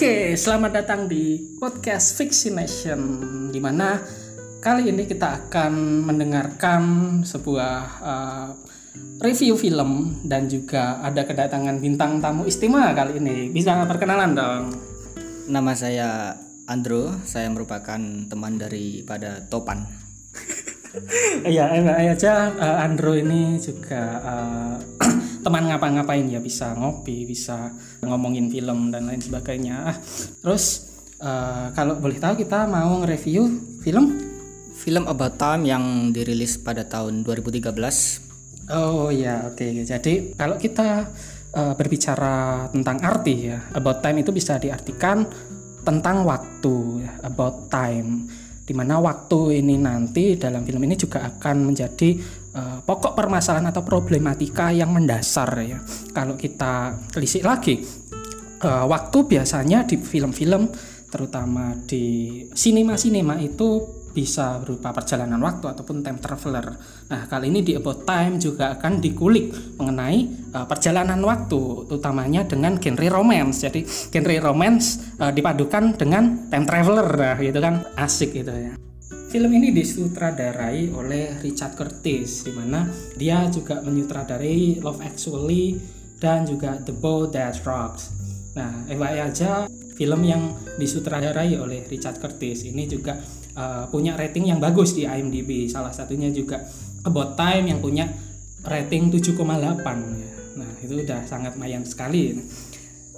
Oke, selamat datang di podcast Fictionation di mana kali ini kita akan mendengarkan sebuah uh, review film dan juga ada kedatangan bintang tamu istimewa kali ini. Bisa perkenalan dong. Nama saya Andro, saya merupakan teman daripada Topan. Iya, eh, aja uh, Andro ini juga uh, teman ngapa-ngapain ya bisa ngopi bisa ngomongin film dan lain sebagainya. Ah, terus uh, kalau boleh tahu kita mau nge-review film? Film About Time yang dirilis pada tahun 2013 oh ya oke. Okay. jadi kalau kita uh, berbicara tentang arti ya About Time itu bisa diartikan tentang waktu ya, about time di mana waktu ini nanti dalam film ini juga akan menjadi uh, pokok permasalahan atau problematika yang mendasar ya. Kalau kita telisik lagi, uh, waktu biasanya di film-film terutama di sinema-sinema itu bisa berupa perjalanan waktu ataupun time traveler. Nah, kali ini di About Time juga akan dikulik mengenai uh, perjalanan waktu, utamanya dengan genre romance. Jadi, genre romance uh, dipadukan dengan time traveler, nah, gitu kan asik gitu ya. Film ini disutradarai oleh Richard Curtis, di mana dia juga menyutradarai Love Actually dan juga The Boat That Rocks. Nah, FYI aja film yang disutradarai oleh Richard Curtis ini juga uh, punya rating yang bagus di IMDb. Salah satunya juga About Time yang punya rating 7,8 ya. Nah, itu udah sangat mayan sekali.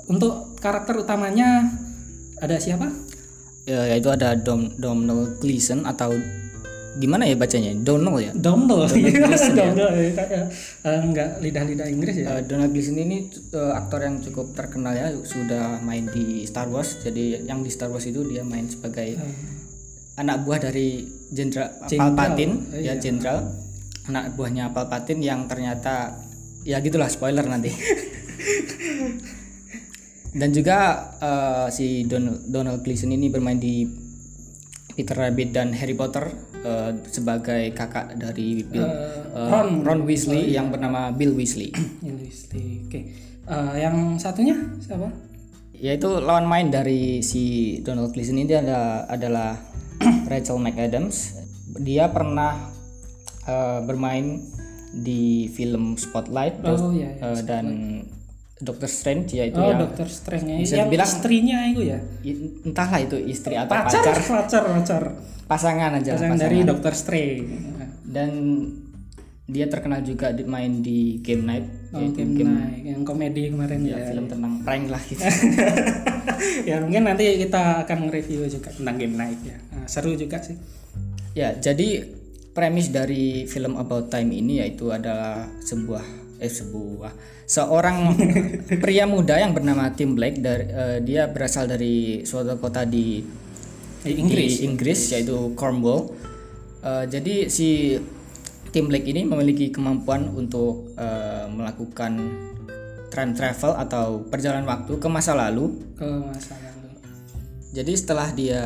Untuk karakter utamanya ada siapa? ya, yaitu ada Dom Domhnall Gleeson atau gimana ya bacanya? Donald ya? Donald Gleeson ya. uh, enggak lidah-lidah Inggris ya? Uh, Donald Gleeson ini uh, aktor yang cukup terkenal ya sudah main di Star Wars. Jadi yang di Star Wars itu dia main sebagai uh. anak buah dari Jenderal Palpatine. Uh, ya jenderal. Anak buahnya Palpatine yang ternyata ya gitulah spoiler nanti. Dan juga uh, si Donald, Donald Gleason ini bermain di Peter Rabbit dan Harry Potter uh, sebagai kakak dari Bill, uh, Ron, Ron Weasley oh, iya. yang bernama Bill Weasley. Bill Weasley. Oke. Okay. Uh, yang satunya siapa? Yaitu lawan main dari si Donald Gleason ini adalah adalah Rachel McAdams. Dia pernah uh, bermain di film Spotlight oh, iya, iya, uh, dan Dokter Strange ya itu oh, ya. Dokter Strange ya. Bisa yang dibilang istrinya itu ya. Entahlah itu istri atau pacar. Pacar, pacar, pacar. Pasangan aja pasangan, pasangan. dari Dokter Strange. Dan dia terkenal juga di, main di Game Night oh, Game, Game Night yang komedi kemarin ya, ya film tentang prank lah gitu. ya mungkin nanti kita akan review juga tentang Game Night ya. Nah, seru juga sih. Ya, jadi premis dari film About Time ini yaitu adalah sebuah eh sebuah seorang pria muda yang bernama Tim Blake dari uh, dia berasal dari suatu kota di di Inggris, di Inggris yaitu Cornwall. Uh, jadi si Tim Blake ini memiliki kemampuan untuk uh, melakukan time travel atau perjalanan waktu ke masa lalu. Ke masa lalu. Jadi setelah dia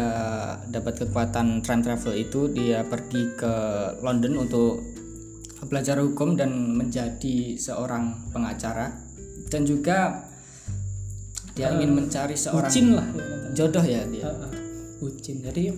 dapat kekuatan time travel itu, dia pergi ke London untuk belajar hukum dan menjadi seorang pengacara. Dan juga dia uh, ingin mencari seorang bucin lah jodoh ya dia. Uh, uh, bucin. Jadi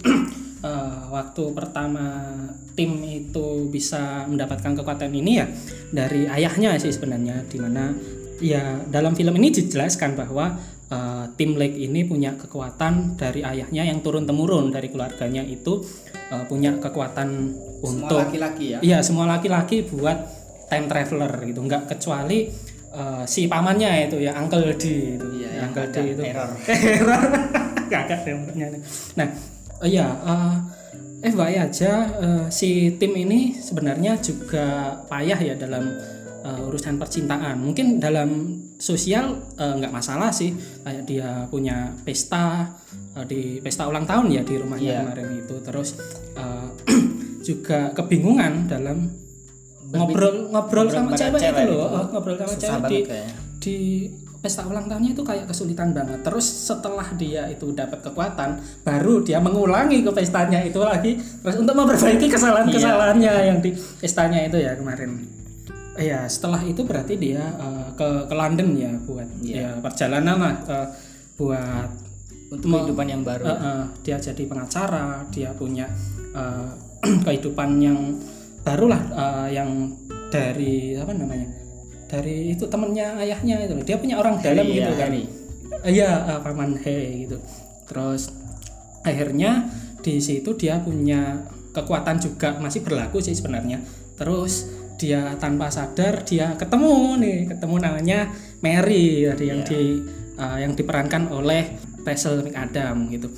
uh, waktu pertama tim itu bisa mendapatkan kekuatan ini ya dari ayahnya sih sebenarnya di mana ya dalam film ini dijelaskan bahwa uh, tim Lake ini punya kekuatan dari ayahnya yang turun temurun dari keluarganya itu uh, punya kekuatan untuk laki-laki ya? Iya semua laki-laki buat time traveler gitu. Nggak kecuali uh, si pamannya itu ya Uncle D itu. Iya, Uncle D itu. error. Error. Kakak temanya nah uh, iya uh, eh baik aja uh, si tim ini sebenarnya juga payah ya dalam uh, urusan percintaan. Mungkin dalam sosial nggak uh, masalah sih. Kayak dia punya pesta uh, di pesta ulang tahun ya di rumahnya yeah. kemarin itu. Terus uh, juga kebingungan dalam ngobrol ngobrol, sama cewek, cewek itu loh. itu. ngobrol sama Susah cewek di, di pesta ulang tahunnya itu kayak kesulitan banget. Terus setelah dia itu dapat kekuatan baru dia mengulangi ke pestanya itu lagi. Terus untuk memperbaiki kesalahan-kesalahannya iya. yang di pestanya itu ya kemarin ya setelah itu berarti dia uh, ke ke London ya buat yeah. ya perjalanan lah uh, buat untuk kehidupan yang baru. Eh, eh, dia jadi pengacara dia punya eh, kehidupan yang baru lah eh, yang dari apa namanya dari itu temennya ayahnya itu dia punya orang dalam Harry, gitu ya, kan. Iya eh, paman He gitu. Terus akhirnya di situ dia punya kekuatan juga masih berlaku sih sebenarnya. Terus dia tanpa sadar dia ketemu nih ketemu namanya Mary tadi yang di eh, yang diperankan oleh Rachel McAdam gitu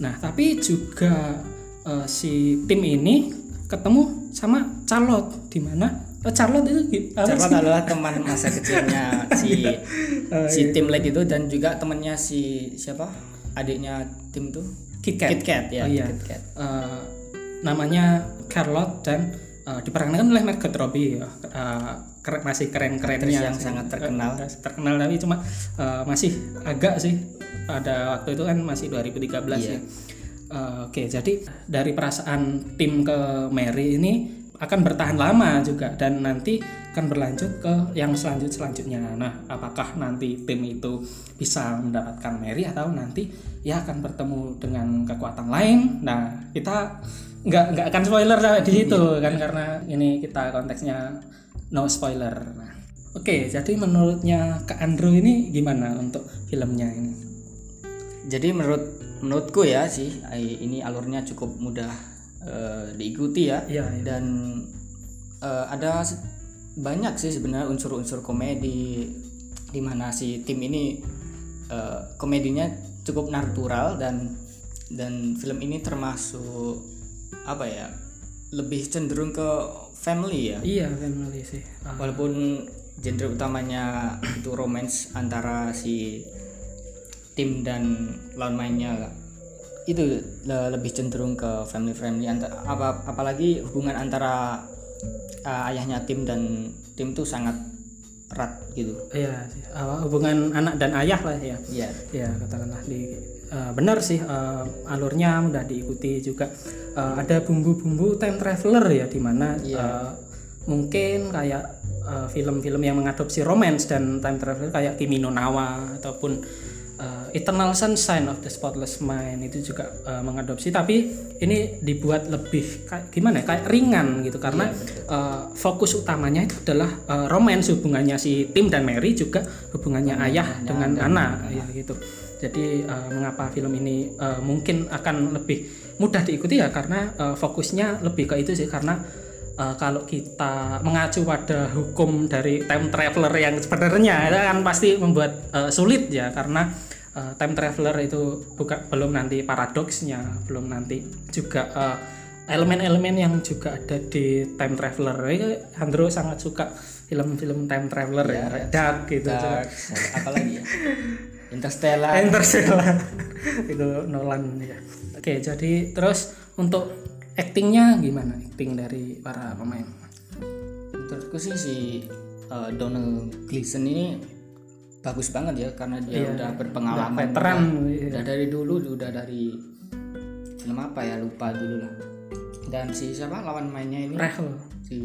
nah tapi juga eh, si tim ini ketemu sama Charlotte di mana eh, Charlotte itu gi- apa Charlotte sih? adalah teman masa kecilnya si si Tim Lake itu dan juga temannya si siapa? Adiknya Tim tuh Kit Kat. Kit Kat ya, Oh, iya. Kit Kat. Eh, namanya Charlotte dan eh, diperankan oleh Margot Robbie ya. Eh, keren- masih keren-kerennya yang sih. sangat terkenal. Eh, terkenal tapi cuma eh, masih agak sih pada waktu itu kan masih 2013 Iya. ya. Eh, Oke, jadi dari perasaan tim ke Mary ini akan bertahan lama juga dan nanti akan berlanjut ke yang selanjut selanjutnya. Nah, apakah nanti tim itu bisa mendapatkan Mary atau nanti ya akan bertemu dengan kekuatan lain? Nah, kita nggak nggak akan spoiler di situ kan karena ini kita konteksnya no spoiler. Nah, Oke, jadi menurutnya Kak Andrew ini gimana untuk filmnya ini? Jadi menurut menurutku ya sih ini alurnya cukup mudah eh, diikuti ya Iya, iya. dan eh, ada banyak sih sebenarnya unsur-unsur komedi di mana si tim ini eh, komedinya cukup natural dan dan film ini termasuk apa ya lebih cenderung ke family ya Iya, family sih. Ah, walaupun genre utamanya itu romance antara si tim dan lawan mainnya itu le- lebih cenderung ke family friendly anta- apa apalagi hubungan antara uh, ayahnya tim dan tim tuh sangat erat gitu Iya, sih. Hubungan anak dan ayah lah ya. iya Ya katakanlah di eh, benar sih eh, alurnya mudah diikuti juga. Eh, ada bumbu-bumbu time traveler ya di mana eh, mungkin kayak film-film yang mengadopsi romance dan time traveler kayak Kimi no Nawa ataupun eh, Eternal Sunshine of the Spotless Mind itu juga eh, mengadopsi. Tapi ini dibuat lebih kayak gimana ya kayak ringan gitu. Karena eh, fokus utamanya itu adalah eh, romance. Hubungannya si Tim dan Mary juga hubungannya ayah dengan anak ya gitu jadi eh, mengapa film ini eh, mungkin akan lebih mudah diikuti? Ya karena eh, fokusnya lebih ke itu sih. Karena eh, kalau kita mengacu pada hukum dari time traveler yang sebenarnya itu kan pasti membuat eh, sulit ya. Karena eh, time traveler itu bukan belum nanti paradoksnya belum nanti juga eh, elemen-elemen yang juga ada di time traveler. Andrew sangat suka film-film time traveler ya, dark gitu Dark, apalagi ya Interstellar Interstellar itu Nolan ya. Oke, jadi terus untuk actingnya gimana? Acting dari para pemain. menurutku sih si uh, Donald Gleason ini bagus banget ya karena dia udah berpengalaman Udah veteran, udah, iya. udah dari dulu udah dari film apa ya lupa dulu lah dan si siapa lawan mainnya ini Rachel. si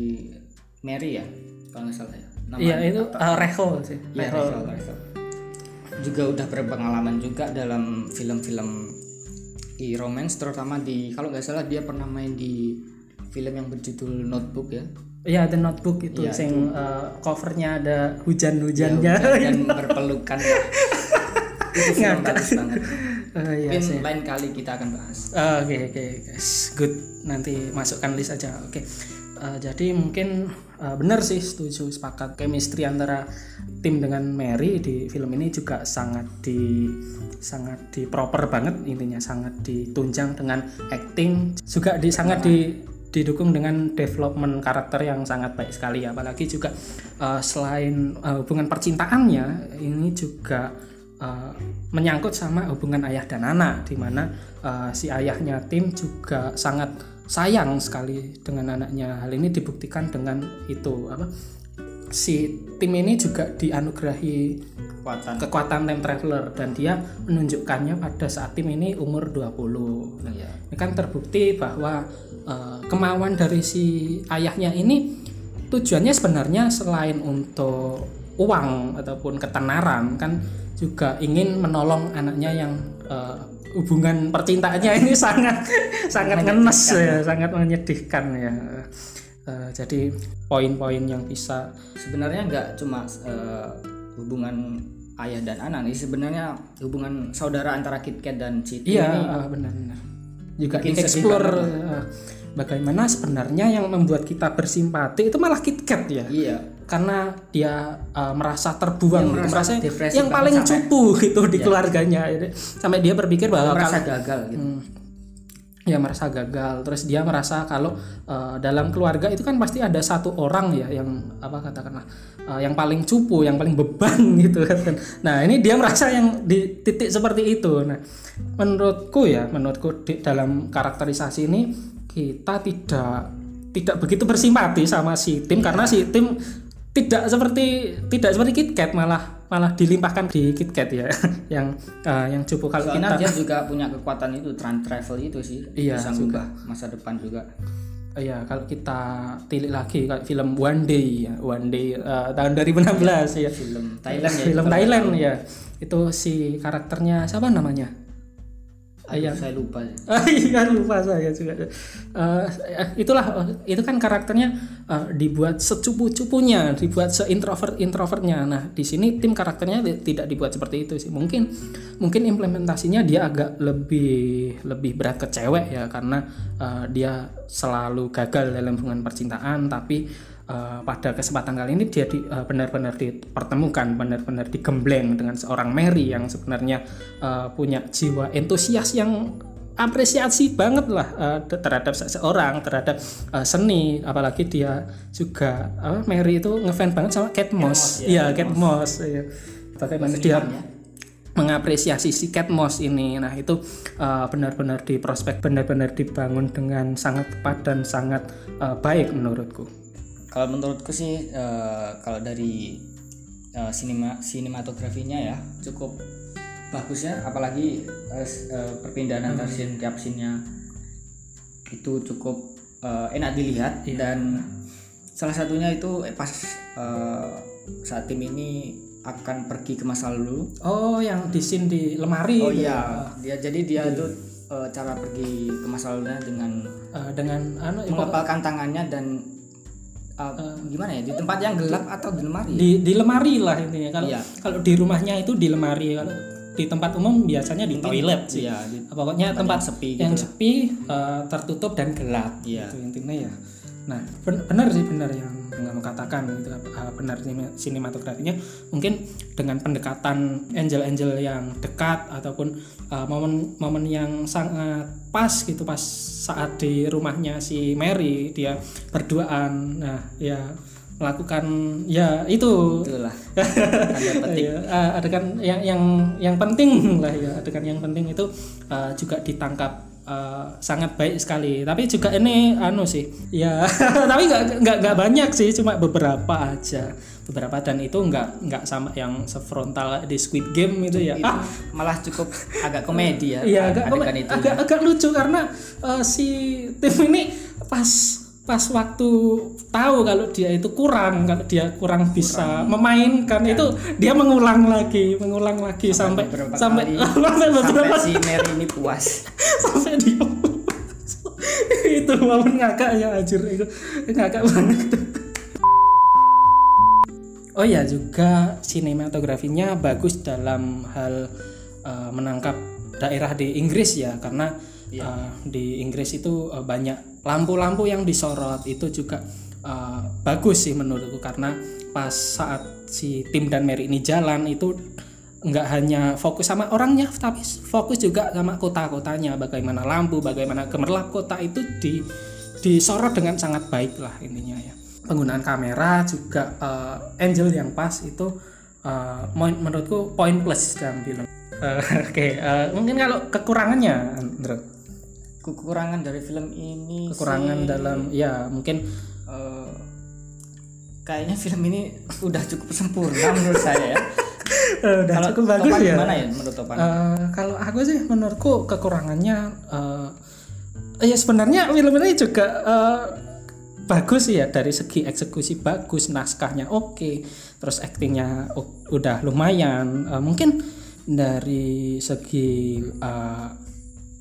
Mary ya kalau nggak salah ya Nama- Iya itu uh, Rachel sih. Iya. Rachel, Rachel. Juga udah berpengalaman juga dalam film-film di romance terutama di kalau nggak salah dia pernah main di film yang berjudul Notebook ya Iya The Notebook itu Iya, sing uh, covernya ada hujan-hujannya. dan berpelukan itu film bagus banget Uh, iya mungkin lain kali kita akan bahas Uh, Oke oke guys, good. Nanti masukkan list aja. Oke. Uh, jadi mungkin uh, benar sih setuju sepakat. Chemistry antara tim dengan Mary di film ini juga sangat di sangat di proper banget intinya sangat ditunjang dengan acting juga di sangat di didukung dengan development karakter yang sangat baik sekali. Apalagi juga uh, selain uh, hubungan percintaannya ini juga uh, menyangkut sama hubungan ayah dan anak di mana uh, si ayahnya tim juga sangat sayang sekali dengan anaknya. Hal ini dibuktikan dengan itu apa? Si tim ini juga dianugerahi kekuatan. kekuatan time traveler dan dia menunjukkannya pada saat tim ini umur 20 Nah, Iya. ini kan terbukti bahwa eh, kemauan dari si ayahnya ini tujuannya sebenarnya selain untuk uang ataupun ketenaran kan juga ingin menolong anaknya yang uh, hubungan percintaannya ini sangat sangat ngenes ya, sangat menyedihkan ya. Uh, jadi poin-poin yang bisa sebenarnya nggak cuma uh, hubungan ayah dan anak ini sebenarnya hubungan saudara antara KitKat dan Citi iya ini uh, benar-benar juga Bikin sedih explore banget. uh, bagaimana sebenarnya yang membuat kita bersimpati itu malah KitKat ya iya karena dia uh, merasa terbuang Dia gitu, merasa depresi yang paling cupu gitu di keluarganya. Jadi, sampai dia berpikir bahwa merasa kalau- gagal gitu. Hmm. ya merasa gagal. Terus dia merasa kalau uh, dalam keluarga itu kan pasti ada satu orang ya yang apa katakanlah uh, yang paling cupu yang paling beban gitu kan. Nah ini dia merasa yang di titik seperti itu. Nah menurutku ya menurutku di dalam karakterisasi ini kita tidak tidak begitu bersimpati sama si tim karena si tim tidak seperti tidak seperti KitKat malah malah dilimpahkan di KitKat ya yang uh, yang cupu kalau soalnya kita dia juga punya kekuatan itu time travel itu sih Iya, bisa mengubah masa depan juga Iya, kalau kita tilik lagi kayak film One Day ya, One Day eh, tahun 2016 ya. film Thailand ya film Thailand ya. Itu si karakternya siapa namanya? Aduh, saya lupa Ah, iya lupa saya juga. Eh, itulah eh, itu kan karakternya eh, dibuat secupu-cupunya, dibuat seintrovert introvertnya. Nah di sini tim karakternya ti- tidak dibuat seperti itu sih. Mungkin mungkin implementasinya dia agak lebih lebih berat ke cewek ya karena eh, dia selalu gagal dalam hubungan percintaan tapi eh, pada kesempatan kali ini dia di- eh, benar-benar dipertemukan, benar-benar digembleng dengan seorang Mary yang sebenarnya eh, punya jiwa entusias yang apresiasi banget lah eh, terhadap seseorang, terhadap eh, seni, apalagi dia juga apa Mary itu ngefans banget sama Kate Moss. Iya, Kate Moss. Iya. Bagaimana dia mengapresiasi si Kate Moss ini. Nah, itu eh, benar-benar di prospek benar-benar dibangun dengan sangat tepat dan sangat eh, baik menurutku. Kalau menurutku sih eh, kalau dari eh, sinema sinematografinya ya cukup bagus ya. Apalagi eh, perpindahan antar scene tiap scene-nya itu cukup eh, enak dilihat. Dan salah satunya itu eh, pas eh, saat tim ini akan pergi ke masa lalu. Oh, yang di scene di lemari oh iya. dia jadi dia itu eh, cara pergi ke masa lalunya dengan Eh, dengan anu mengepalkan tangannya dan uh, gimana ya di tempat yang gelap atau di lemari di di lemari lah intinya. Kalau Iya. kalau di rumahnya itu di lemari, kalau di tempat umum biasanya di toilet sih. Iya, di- Pokoknya tempat, yang sepi gitu yang lah. sepi, eh, tertutup dan gelap. Iya. Itu intinya ya. Nah, ben- benar sih benar yang katakan itu eh, benar sine- sinematografinya. Mungkin dengan pendekatan angel-angel yang dekat ataupun momen-momen yang sangat pas gitu pas saat di rumahnya si Mary dia berduaan. Nah, ya melakukan ya itu. Itulah eh, adegan yang yang yang penting lah ya adegan yang penting itu eh, juga ditangkap eh, sangat baik sekali. Tapi juga ini anu sih ya tapi nggak nggak nggak banyak sih cuma beberapa aja. Beberapa dan itu nggak nggak sama yang sefrontal di Squid Game itu ya. Itu ah. malah cukup agak komedi ya iya agak adegan itu agak agak lucu karena eh, si tim ini pas pas waktu tahu kalau dia itu kurang kalau dia kurang bisa memainkan itu dia mengulang lagi mengulang lagi sampai beberapa sampai kali. sampai beberapa sampai si Mary ini puas. Sampai dia itu momen ngakak ya anjir itu ngakak banget. Oh ya juga sinematografinya bagus dalam hal eh, menangkap daerah di Inggris ya karena eh, di Inggris itu eh, banyak lampu-lampu yang disorot itu juga eh, bagus sih menurutku karena pas saat si Tim dan Mary ini jalan itu nggak hanya fokus sama orangnya tapi fokus juga sama kota-kotanya. Bagaimana lampu bagaimana gemerlap kota itu di disorot dengan sangat baik lah intinya ya. Penggunaan kamera juga eh, angle yang pas itu mon- menurutku poin plus dalam film. Eh, oke eh, mungkin kalau kekurangannya kekurangan dari film ini kekurangan sih, dalam ya mungkin eh, kayaknya film ini udah cukup sempurna menurut saya ya. Eh, udah kalau cukup bagus ya. gimana ya menurut Topan Eh, kalau aku sih menurutku kekurangannya eh ya sebenarnya film ini juga eh, bagus ya. Dari segi eksekusi bagus naskahnya oke terus aktingnya udah lumayan. Eh, mungkin dari segi eh,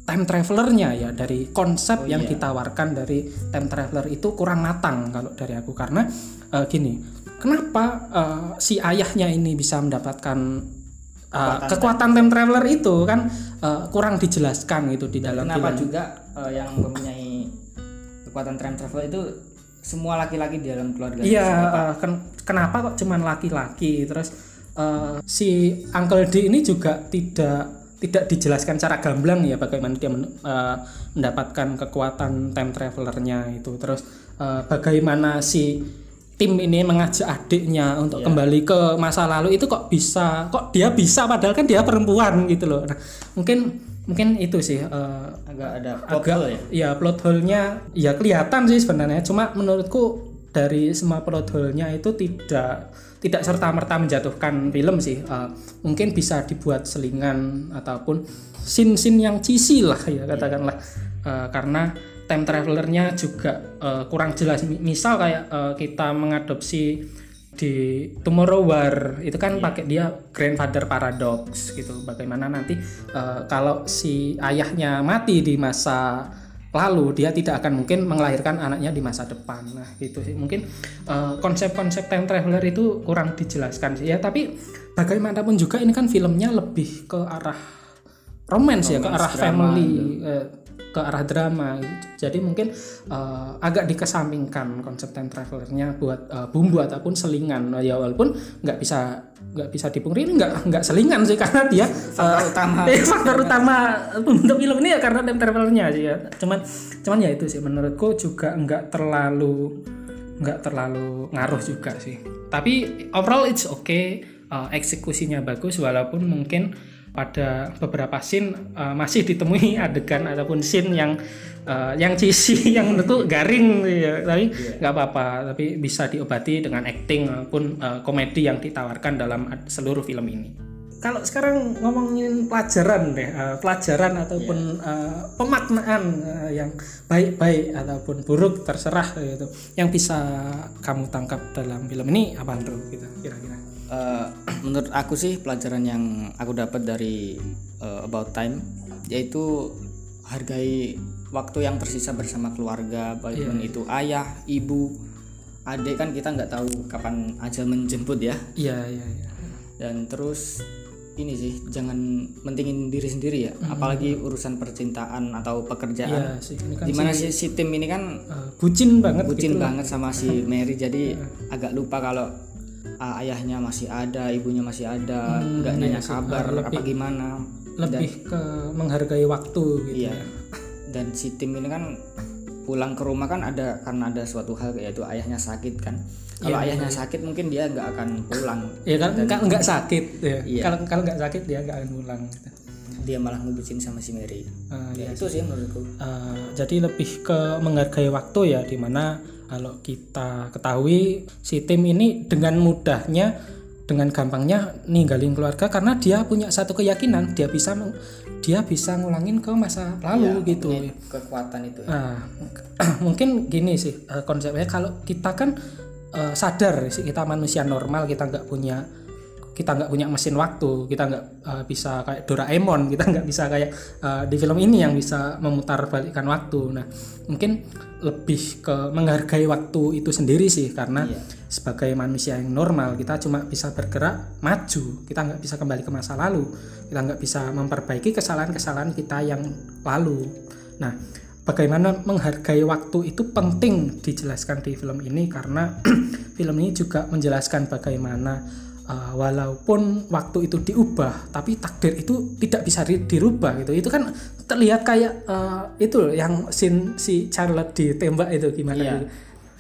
time travelernya ya dari konsep yang ditawarkan dari time traveler itu kurang matang kalau dari aku karena eh, gini kenapa eh, si ayahnya ini bisa mendapatkan eh, kekuatan time traveler itu kan eh, kurang dijelaskan gitu di dalam Kenapa film juga eh, yang mempunyai kekuatan time travel itu semua laki-laki di dalam keluarga? Iya, eh, ken- kenapa kok cuman laki-laki? Terus eh, si Uncle D ini juga tidak tidak dijelaskan secara gamblang ya bagaimana dia men- eh, mendapatkan kekuatan time travelernya itu. Terus eh, bagaimana si tim ini mengajak adiknya untuk kembali ke masa lalu itu kok bisa kok dia bisa padahal kan dia perempuan gitu loh. Nah, mungkin mungkin itu sih eh, Agak ada plot agak hole ya. ya plot hole-nya ya kelihatan sih sebenarnya cuma menurutku dari semua plot hole-nya itu tidak tidak serta merta menjatuhkan film sih. Eh, mungkin bisa dibuat selingan ataupun scene-scene yang cheesy lah ya katakanlah. Eh, karena time travelernya juga eh, kurang jelas. Mi- misal kayak eh, kita mengadopsi di Tomorrow War itu kan pakai dia grandfather paradox gitu. Bagaimana nanti eh, kalau si ayahnya mati di masa lalu dia tidak akan mungkin mengelahirkan anaknya di masa depan. Nah gitu sih. Mungkin eh, konsep-konsep time traveler itu kurang dijelaskan sih. Ya tapi bagaimanapun juga ini kan filmnya lebih ke arah romance ya ke arah family eh, ke arah drama. Jadi mungkin eh, agak dikesampingkan konsep time travelernya buat eh, bumbu ataupun selingan. Ya walaupun nggak bisa nggak bisa dipungkiri nggak nggak selingan sih karena dia Faktor utama. eh, faktor utama untuk film ini ya karena time travelernya sih ya cuman cuman ya itu sih menurutku juga nggak terlalu nggak terlalu ngaruh juga sih tapi overall it's okay Uh, eksekusinya bagus walaupun mungkin pada beberapa scene uh, masih ditemui adegan ataupun scene yang uh, yang cheesy yang menurutku garing ya. tapi nggak apa-apa tapi bisa diobati dengan acting maupun uh, komedi yang ditawarkan dalam seluruh film ini. Kalau sekarang ngomongin pelajaran deh uh, pelajaran ataupun uh, pemaknaan uh, yang baik-baik ataupun buruk terserah gitu yang bisa kamu tangkap dalam film ini apa bro gitu Eh, menurut aku sih pelajaran yang aku dapat dari eh, About Time yaitu hargai waktu yang tersisa bersama keluarga baik pun itu ayah, ibu, adik kan kita nggak tahu kapan ajal menjemput ya. Iya iya iya. Dan terus ini sih jangan mentingin diri sendiri ya apalagi urusan percintaan atau pekerjaan. Iya sih ini kan di mana si, si tim ini kan uh, bucin banget bucin gitu banget sama si Mary jadi agak lupa kalau ah, ayahnya masih ada ibunya masih ada nggak nanya kabar apa gimana. lebih ke menghargai waktu gitu iya. dan si tim ini kan pulang ke rumah kan ada karena ada suatu hal yaitu ayahnya sakit kan. Kalau ayahnya sakit mungkin dia nggak akan pulang. Ya kan kalau nggak sakit ya. Iya. kalau kalau nggak sakit dia nggak akan pulang gitu. dia malah ngebucin sama si Mary. Uh, ya, itu sih. menurutku. Uh, jadi lebih ke menghargai waktu ya di mana kalau kita ketahui si tim ini dengan mudahnya dengan gampangnya ninggalin keluarga karena dia punya satu keyakinan dia bisa dia bisa ngulangin ke masa lalu gitu Punya kekuatan itu ya. Nah, mungkin gini sih eh, konsepnya kalau kita kan eh, sadar sih kita manusia normal kita nggak punya kita nggak punya mesin waktu kita nggak eh, bisa kayak Doraemon kita nggak bisa kayak eh, di film ini yang bisa memutar balikkan waktu. Nah mungkin lebih ke menghargai waktu itu sendiri sih karena sebagai manusia yang normal kita cuma bisa bergerak maju kita nggak bisa kembali ke masa lalu kita nggak bisa memperbaiki kesalahan-kesalahan kita yang lalu. Nah bagaimana menghargai waktu itu penting dijelaskan di film ini karena film ini juga menjelaskan bagaimana uh, walaupun waktu itu diubah tapi takdir itu tidak bisa di- dirubah gitu itu kan terlihat kayak uh, itu loh, yang scene si Charlotte ditembak itu gimana Iya. gitu.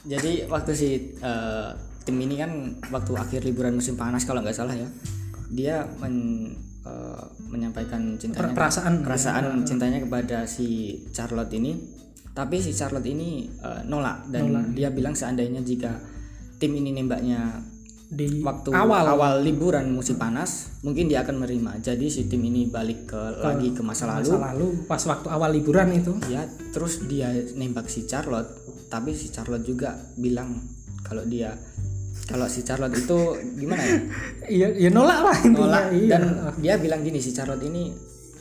Jadi waktu si eh, tim ini kan waktu akhir liburan musim panas kalau nggak salah ya, dia men- menyampaikan cintanya perasaan perasaan cintanya kepada si Charlotte ini. Tapi si Charlotte ini eh, nolak dan dia bilang seandainya jika tim ini nembaknya di waktu awal. awal liburan musim panas, mungkin dia akan menerima. Jadi si tim ini balik ke lagi ke masa lalu. masa lalu pas waktu awal liburan itu. Ya terus dia nembak si Charlotte. Tapi si Charlotte juga bilang kalau dia kalau si Charlotte itu gimana ya? Iya ya nolak lah intinya nolak. iya. dan dia bilang gini si Charlotte ini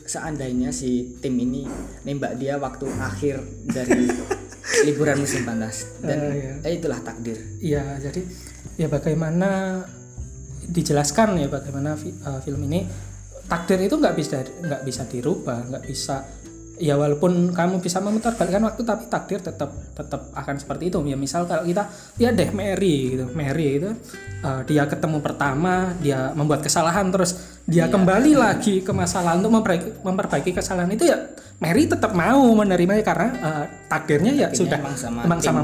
seandainya si tim ini nembak dia waktu akhir dari liburan musim panas. Dan Eh, iya. eh, itulah takdir. Iya, jadi ya bagaimana dijelaskan ya bagaimana fi- eh, film ini takdir itu nggak bisa nggak bisa dirubah, nggak bisa ya walaupun kamu bisa memutarbalikkan waktu tapi takdir tetap tetap akan seperti itu. Ya misal kalau kita ya deh Mary gitu Mary itu eh, dia ketemu pertama dia membuat kesalahan terus dia kembali lagi ke masa lalu untuk memperbaiki, memperbaiki kesalahan itu ya Mary tetap mau menerimanya karena eh, takdirnya ya sudah emang sama emang sama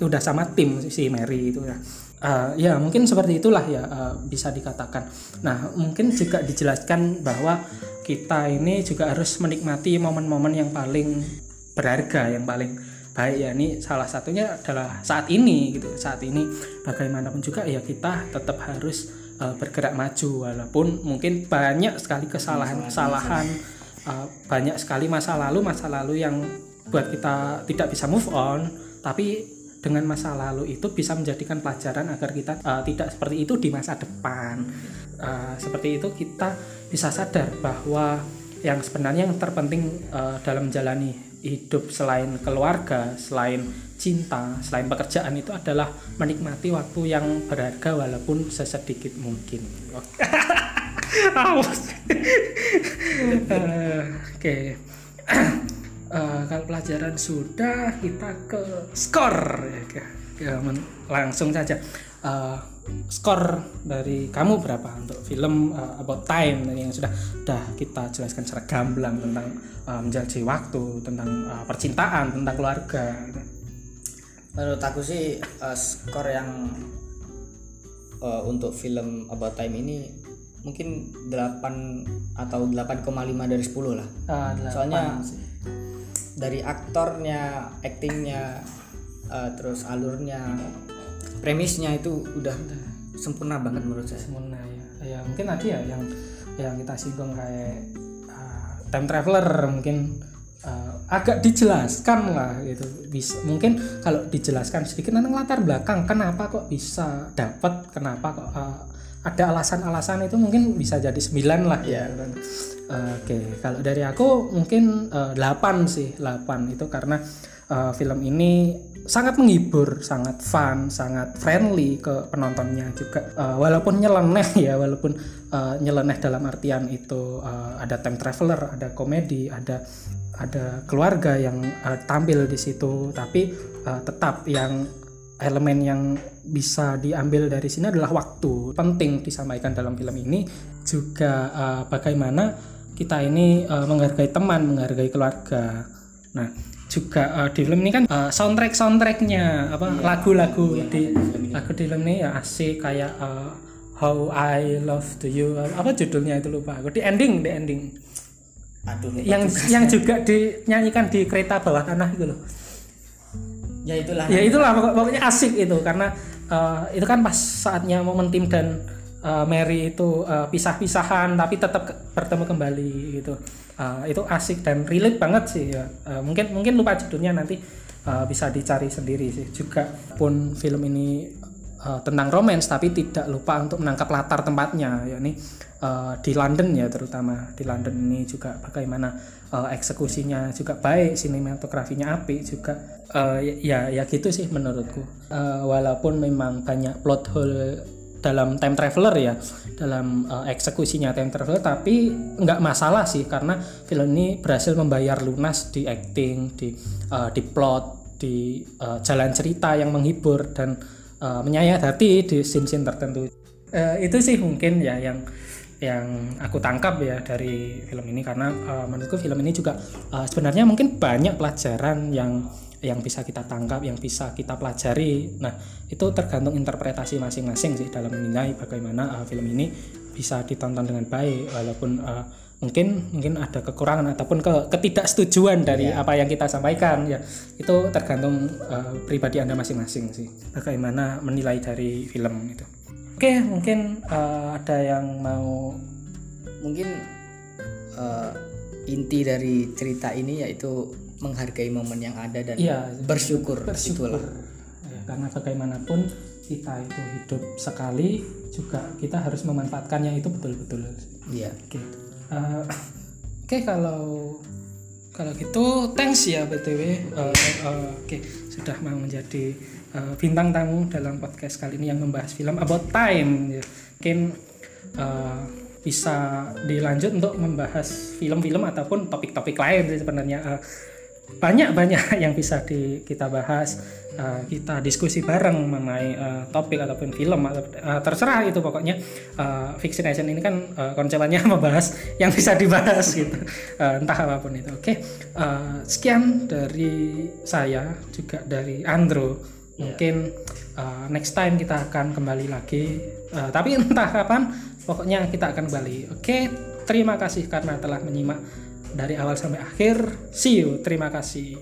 udah sama tim si Mary itu ya Eh, ya mungkin seperti itulah ya eh, bisa dikatakan. Nah mungkin juga dijelaskan bahwa kita ini juga harus menikmati momen-momen yang paling berharga yang paling baik. Ya ini salah satunya adalah saat ini gitu saat ini bagaimanapun juga ya kita tetap harus eh, bergerak maju. Walaupun mungkin banyak sekali kesalahan-kesalahan eh, banyak sekali masa lalu masa lalu yang buat kita tidak bisa move on. Tapi dengan masa lalu itu bisa menjadikan pelajaran agar kita eh, tidak seperti itu di masa depan. Eh, seperti itu kita bisa sadar bahwa yang sebenarnya yang terpenting eh, dalam menjalani hidup selain keluarga selain cinta selain pekerjaan itu adalah menikmati waktu yang berharga walaupun sesedikit mungkin. Oke. Eh, kalau pelajaran sudah, kita ke skor ya. Ke- ke- men- langsung saja. Eh, skor dari kamu berapa untuk film eh, About Time yang sudah sudah kita jelaskan secara gamblang tentang eh, menjadi waktu, tentang eh, percintaan, tentang keluarga. menurut aku sih eh, skor yang eh, untuk film About Time ini mungkin 8 atau 8,5 dari 10 lah delapan Soalnya sih. Dari aktornya, aktingnya, eh, terus alurnya, premisnya itu udah sempurna banget menurut saya. sempurna ya. Ya mungkin nanti ya yang yang kita singgung kayak uh, time traveler mungkin uh, agak dijelaskan lah gitu. Bisa mungkin kalau dijelaskan sedikit tentang latar belakang kenapa kok bisa dapat kenapa kok uh, ada alasan-alasan itu mungkin bisa jadi sembilan lah. Ya Oke, kalau dari aku mungkin uh, 8 sih, 8 itu karena uh, film ini sangat menghibur, sangat fun, sangat friendly ke penontonnya juga. Uh, walaupun nyeleneh ya, walaupun uh, nyeleneh dalam artian itu uh, ada time traveler, ada komedi, ada ada keluarga yang uh, tampil di situ, tapi uh, tetap yang elemen yang bisa diambil dari sini adalah waktu. Penting disampaikan dalam film ini juga uh, bagaimana kita ini uh, menghargai teman, menghargai keluarga. Nah, juga uh, di film ini kan uh, soundtrack soundtracknya apa lagu-lagu di lagu di film ini ya asik kayak uh, How I Love to You apa judulnya itu lupa aku di ending di ending Aduh, yang juga. yang juga dinyanyikan di kereta bawah tanah itu loh ya itulah. ya itulah pokok- pokoknya asik itu karena eh, itu kan pas saatnya momen tim dan eh, Mary itu eh, pisah-pisahan tapi tetap ke- bertemu kembali gitu. Eh, itu asik dan relate banget sih ya. Eh, mungkin mungkin lupa judulnya nanti eh, bisa dicari sendiri sih. Juga pun film ini eh, tentang romance tapi tidak lupa untuk menangkap latar tempatnya yakni eh, di London ya terutama. Di London ini juga bagaimana eh, eksekusinya juga baik sinematografinya apik juga. Eh, ya ya gitu sih menurutku. Eh, walaupun memang banyak plot hole dalam time traveler ya dalam eh, eksekusinya time traveler tapi nggak masalah sih karena film ini berhasil membayar lunas di acting di eh, di plot di eh, jalan cerita yang menghibur dan eh, menyayat hati di scene-scene tertentu. Eh, itu sih mungkin ya yang yang aku tangkap ya dari film ini karena eh, menurutku film ini juga eh, sebenarnya mungkin banyak pelajaran yang yang bisa kita tangkap, yang bisa kita pelajari. Nah, itu tergantung interpretasi masing-masing sih dalam menilai bagaimana eh, film ini bisa ditonton dengan baik walaupun eh, mungkin mungkin ada kekurangan ataupun ke, ketidaksetujuan dari apa yang kita sampaikan ya. Itu tergantung eh, pribadi Anda masing-masing sih. Bagaimana menilai dari film itu. Oke, mungkin eh, ada yang mau Mungkin eh, inti dari cerita ini yaitu menghargai momen yang ada dan Iya, bersyukur, bersyukur. Itulah. Ya, karena bagaimanapun kita itu hidup sekali juga kita harus memanfaatkannya itu betul-betul. Iya. oke. Eh, oke kalau kalau gitu thanks ya btw Eh, eh, oke sudah mau menjadi eh, bintang tamu dalam podcast kali ini yang membahas film about time. Ya mungkin eh, bisa dilanjut untuk membahas film-film ataupun topik-topik lain sebenarnya. Eh, banyak banyak yang bisa di, kita bahas Eh, kita diskusi bareng mengenai eh, topik ataupun film atau eh, terserah itu pokoknya. Eh, Fiction Nation ini kan eh, konsepnya membahas yang bisa dibahas gitu. Eh, entah apa pun itu. Oke Eh, sekian dari saya juga dari Andro. Mungkin eh, next time kita akan kembali lagi. Eh, tapi entah kapan pokoknya kita akan kembali. Oke terima kasih karena telah menyimak dari awal sampai akhir. See you. Terima kasih